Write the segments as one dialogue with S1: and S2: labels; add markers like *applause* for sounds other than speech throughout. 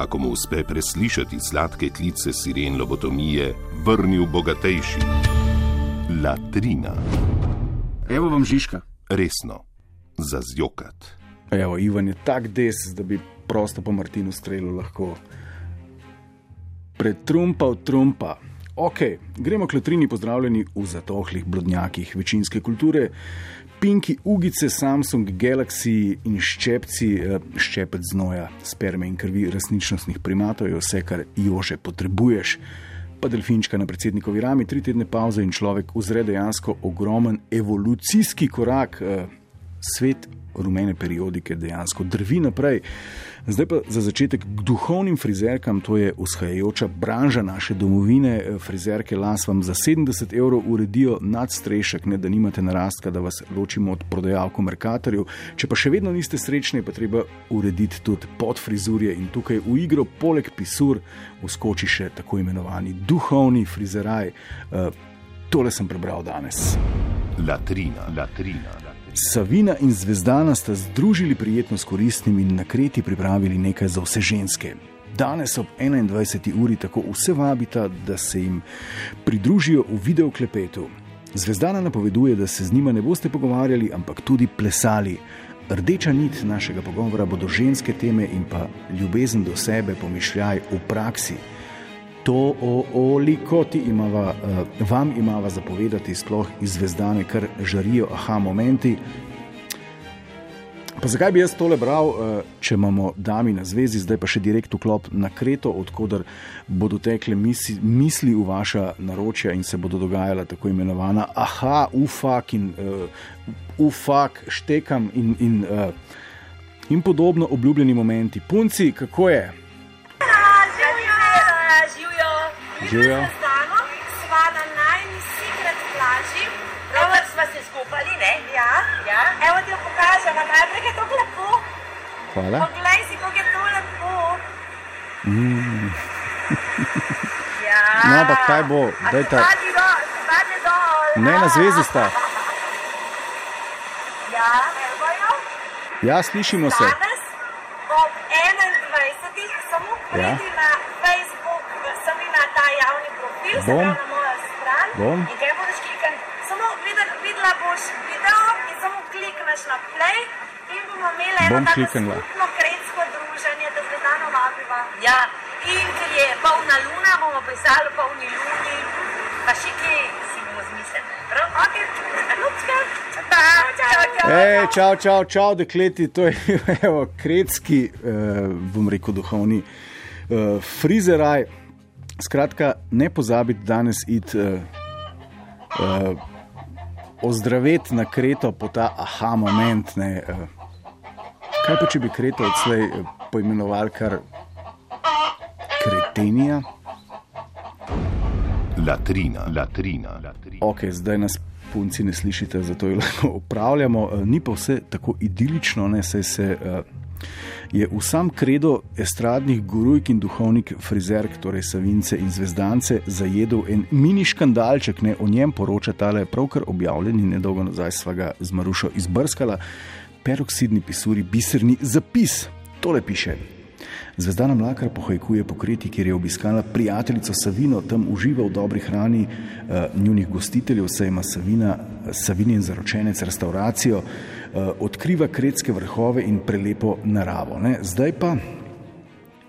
S1: ako mu uspe preslišati sladke klice siren lobotomije, vrnil bogatejši. Latrina.
S2: Evo vam Žižka.
S1: Resno, za zjokat.
S3: Evo, Ivan je tak des, da bi prosto po Martinu strelu lahko pretrumpal trumpa. Ok, gremo k latrini pozdravljeni v zatohlih blodnjakih večinske kulture. Pinki, ugice, Samsung, Galaxy in ščepci, eh, ščepec znoja, sperme in krvi resničnostnih primatov je vse, kar jože potrebuješ. Pa delfinčka na predsednikovi rami, tri tedne pauze in človek uzre dejansko ogromen evolucijski korak. Eh, svet rumene periodike dejansko drvi naprej. Zdaj pa za začetek k duhovnim frizerkam, to je ushajajoča branža naše domovine. Frizerke las vam za 70 evrov uredijo nadstrešek, ne da nimate narastka, da vas ločimo od prodajalko Merkatorju. Če pa še vedno niste srečni, pa treba urediti tudi podfrizurje in tukaj v igro, poleg pisur, uskoči še tako imenovani duhovni frizeraj. Uh, tole sem prebral danes.
S1: Latrina, latrina.
S3: Savina in Zvezdana sta združili prijetno s koristnim in na kreti pripravili nekaj za vse ženske. Danes ob 21. uri tako vse vabita, da se jim pridružijo v videoklepetu. Zvezdana napoveduje, da se z njima ne boste pogovarjali, ampak tudi plesali. Rdeča nit našega pogovora bodo ženske teme in pa ljubezen do sebe, pomišljaj v praksi to, koliko ti imava, uh, vam imava zapovedati, sploh iz zvezdane, kar žarijo, aha, momenti. Pa zakaj bi jaz tole bral, uh, če imamo dami na zvezi, zdaj pa še direkt vklop na Kreto, odkudar bodo tekle misli, misli v vaša naročja in se bodo dogajala tako imenovana aha, ufak in uh, ufak, štekam in, in, uh, in podobno obljubljeni momenti. Punci, kako je?
S4: Živijo. Sva na najni secret plaži, ravno smo se skupali, ne? Ja, ja. Evo ti jo pokažem, najprej je to lepo.
S3: Hvala.
S4: Poglej si, kako je to lepo.
S3: Mm. *laughs*
S4: ja.
S3: No, ampak kaj bo? Daj ta. Ne, na zvezi sta. *laughs*
S4: Ja, evo jo.
S3: Ja, slišimo se.
S4: Danes ob 21. samo pridi
S3: Ja.
S4: na Facebook, sem na ta javni profil, se
S3: Bom.
S4: pravi na mojo stran.
S3: Bom.
S4: In kaj boš kliknil? Samo videl, videla boš video in samo klikneš na play in bomo imeli
S3: Bom
S4: eno tako
S3: kliknila.
S4: skupno kretsko druženje, da zvedano vabiva. Ja, in ker je polna luna, bomo pisali polni luni, pa še kje si bomo zmislili. Prav, ok, ljubčka, čau.
S3: Ej, čau, čau, čau, dekleti, to je *laughs* evo, kretski, eh, bom rekel, duhovni eh, frizeraj. Skratka, ne pozabite danes iti eh, eh, ozdraviti na kreto po ta aha moment. Ne, eh. Kaj pa če bi kreto odslej eh, poimenovali kar kretenija?
S1: Latrina, latrina, latrina.
S3: Ok, zdaj nas punci ne slišite, zato jo lahko upravljamo. Eh, Ni pa vse tako idilično, ne saj se. eh, Je v sam kredo estradnih gurujk in duhovnik frizerk, torej Savince in Zvezdance, zajedel en mini škandalček, ne o njem poroča tale pravkar objavljeni, nedolgo nazaj sva ga z Marušo izbrskala, peroksidni pisuri, biserni zapis. Tole piše. Zvezdana Mlakar pohajkuje po kreti, kjer je obiskala prijateljico Savino, tam uživa v dobri hrani uh, njunih gostiteljev, saj ima Savina, Savinin zaročenec restauracijo, uh, odkriva kretske vrhove in prelepo naravo. Ne? Zdaj pa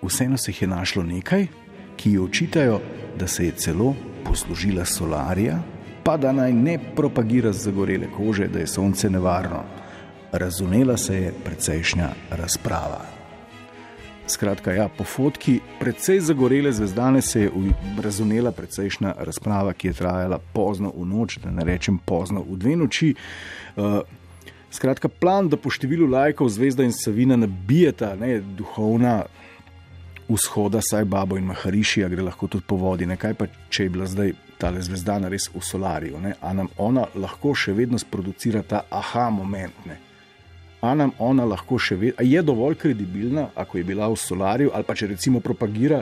S3: vseeno se jih je našlo nekaj, ki ji očitajo, da se je celo poslužila solarija, pa da naj ne propagira zagorele kože, da je sonce nevarno. Razumela se je precejšnja razprava. Skratka, ja, po fotki precej zagorele zvezdane se je razumela precejšnja razprava, ki je trajala pozno v noč, da ne rečem pozno v dve noči. Uh, skratka, plan, da po številu lajkov zvezda in Savina nabijeta ne, duhovna vzhoda, saj Babo in Maharišija gre lahko tudi po vodi. Ne? Kaj pa, če je bila zdaj ta zvezdana res v solariju? Ne? A nam ona lahko še vedno sproducira ta aha moment? Ne? A nam ona lahko še vedno, je dovolj kredibilna, ako je bila v solariju, ali pa če recimo propagira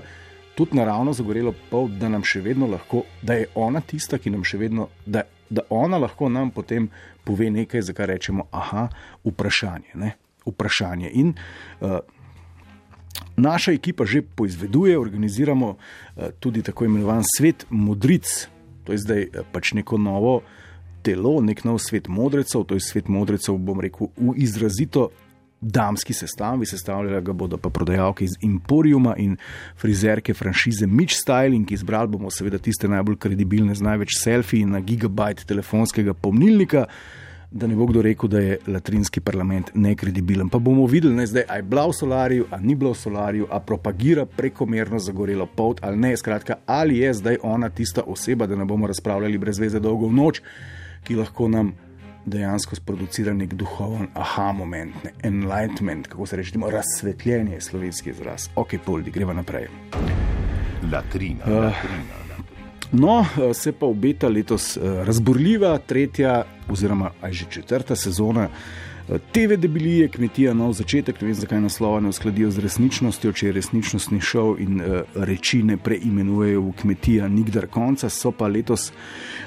S3: tudi naravno zagorelo pol, da nam še vedno lahko, da je ona tista, ki nam še vedno, da, da ona lahko nam potem pove nekaj, za kar rečemo, aha, vprašanje. Ne? Vprašanje. In uh, naša ekipa že poizveduje, organiziramo uh, tudi tako imenovan svet modric, to je zdaj uh, pač neko novo telo, nek nov svet modrecev, to je svet modrecev, bom rekel, v izrazito damski sestavi, sestavljala ga bodo pa prodajalke iz Emporiuma in frizerke franšize Mitch Styling. Izbrali bomo seveda tiste najbolj kredibilne z največ selfij na gigabajt telefonskega pomnilnika. Da ne bo kdo rekel, da je latrinski parlament nekredibilen. Pa bomo videli, ne zdaj, ali je bila v solariju, ali ni bila v solariju, ali propagira prekomerno zagorelo pot, ali ne. Skratka, ali je zdaj ona tista oseba, da ne bomo razpravljali brez veze dolgo v noč, ki lahko nam dejansko sproducira nek duhoven aha moment, ne enlightenment, kako se reče, razsvetljenje je slovenski izraz. Ok, poldi, greva naprej.
S1: Latrina. Uh, latrina.
S3: No, eh, se pa obeta letos eh, razburljiva tretja, oziroma aj že četrta sezona TV debilije, kmetija, nov začetek, ne vem zakaj naslova ne uskladijo z resničnostjo, če je resničnostni šov in uh, reči ne preimenujejo v kmetija nikdar konca, so pa letos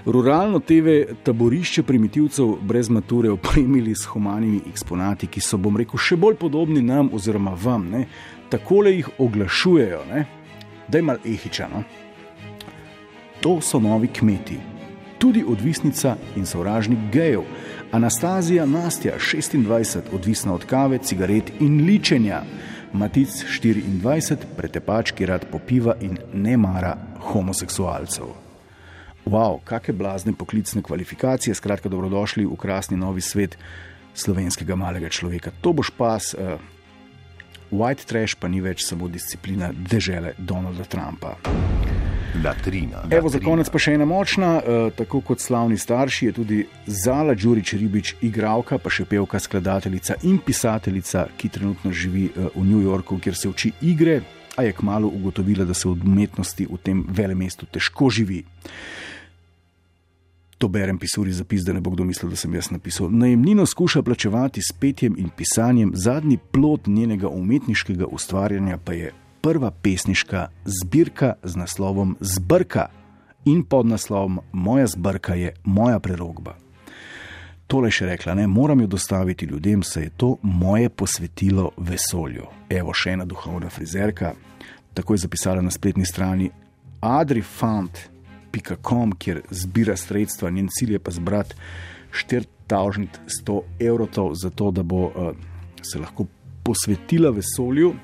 S3: ruralno TV taborišče primitivcev brez mature opremili s humanimi eksponati, ki so, bom rekel, še bolj podobni nam oziroma vam. Ne? Takole jih oglašujejo, ne? da je mal ehičano. To so novi kmeti, tudi odvisnica in sovražnik gejev. Anastazija Nastja, 26, odvisna od kave, cigaret in ličenja. Matic 24, pretepač, ki rad popiva in ne mara homoseksualcev. Wow, kakšne blazne poklicne kvalifikacije, skratka, dobrodošli v krasni novi svet slovenskega malega človeka. To boš pas, uh, white trash pa ni več samo disciplina dežele Donalda Trumpa.
S1: Latrina.
S3: Evo, za konec pa še ena močna, uh, tako kot slavni starši, je tudi Zala Đurič Ribič, igralka, pa še pevka, skladateljica in pisateljica, ki trenutno živi uh, v New Yorku, kjer se uči igre, a je kmalo ugotovila, da se v umetnosti v tem velem mestu težko živi. To berem pisuri zapis, da ne bo kdo mislil, da sem jaz napisal. Najemnino skuša plačevati s petjem in pisanjem, zadnji plot njenega umetniškega ustvarjanja pa je prva pesniška zbirka z naslovom Zbrka in pod naslovom Moja zbrka je moja prerogba. Tole še rekla, ne moram jo dostaviti ljudem, saj je to moje posvetilo vesolju. Evo še ena duhovna frizerka, tako je zapisala na spletni strani adrifant.com, kjer zbira sredstva, njen cilj je pa zbrati 4100 evrov, zato da bo uh, se lahko posvetila vesolju.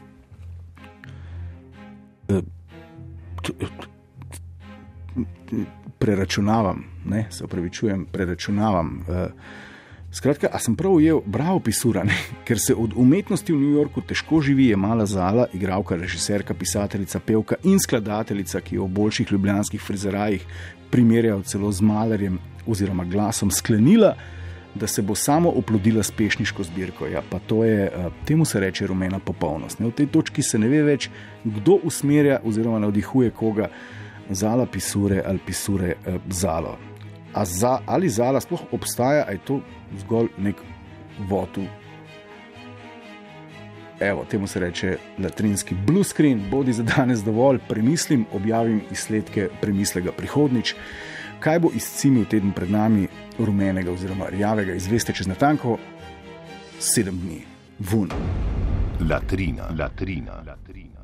S3: Preračunavam, ne, se upravičujem, preračunavam. Uh, skratka, a sem prav ujel, bravo, pisurane, *laughs* ker se od umetnosti v New Yorku težko živi, je mala zala, igralka, režiserka, pisateljica, pevka in skladateljica, ki jo v boljših ljubljanskih frizerajih primerjajo celo z malerjem oziroma glasom, sklenila da se bo samo oplodila s pešniško zbirko. Ja, pa to je, eh, temu se reče rumena popolnost. Ne? V tej točki se ne ve več, kdo usmerja oziroma navdihuje koga, zala pisure ali pisure eh, zalo. Za, ali zala sploh obstaja, ali je to zgolj nek votu. Evo, temu se reče latrinski blue screen, bodi za danes dovolj, premislim, objavim izsledke premislega prihodnič. Kaj bo izcimil teden pred nami, rumenega oziroma rjavega, izveste čez natanko sedem dni. Vun.
S1: Latrina, latrina, latrina.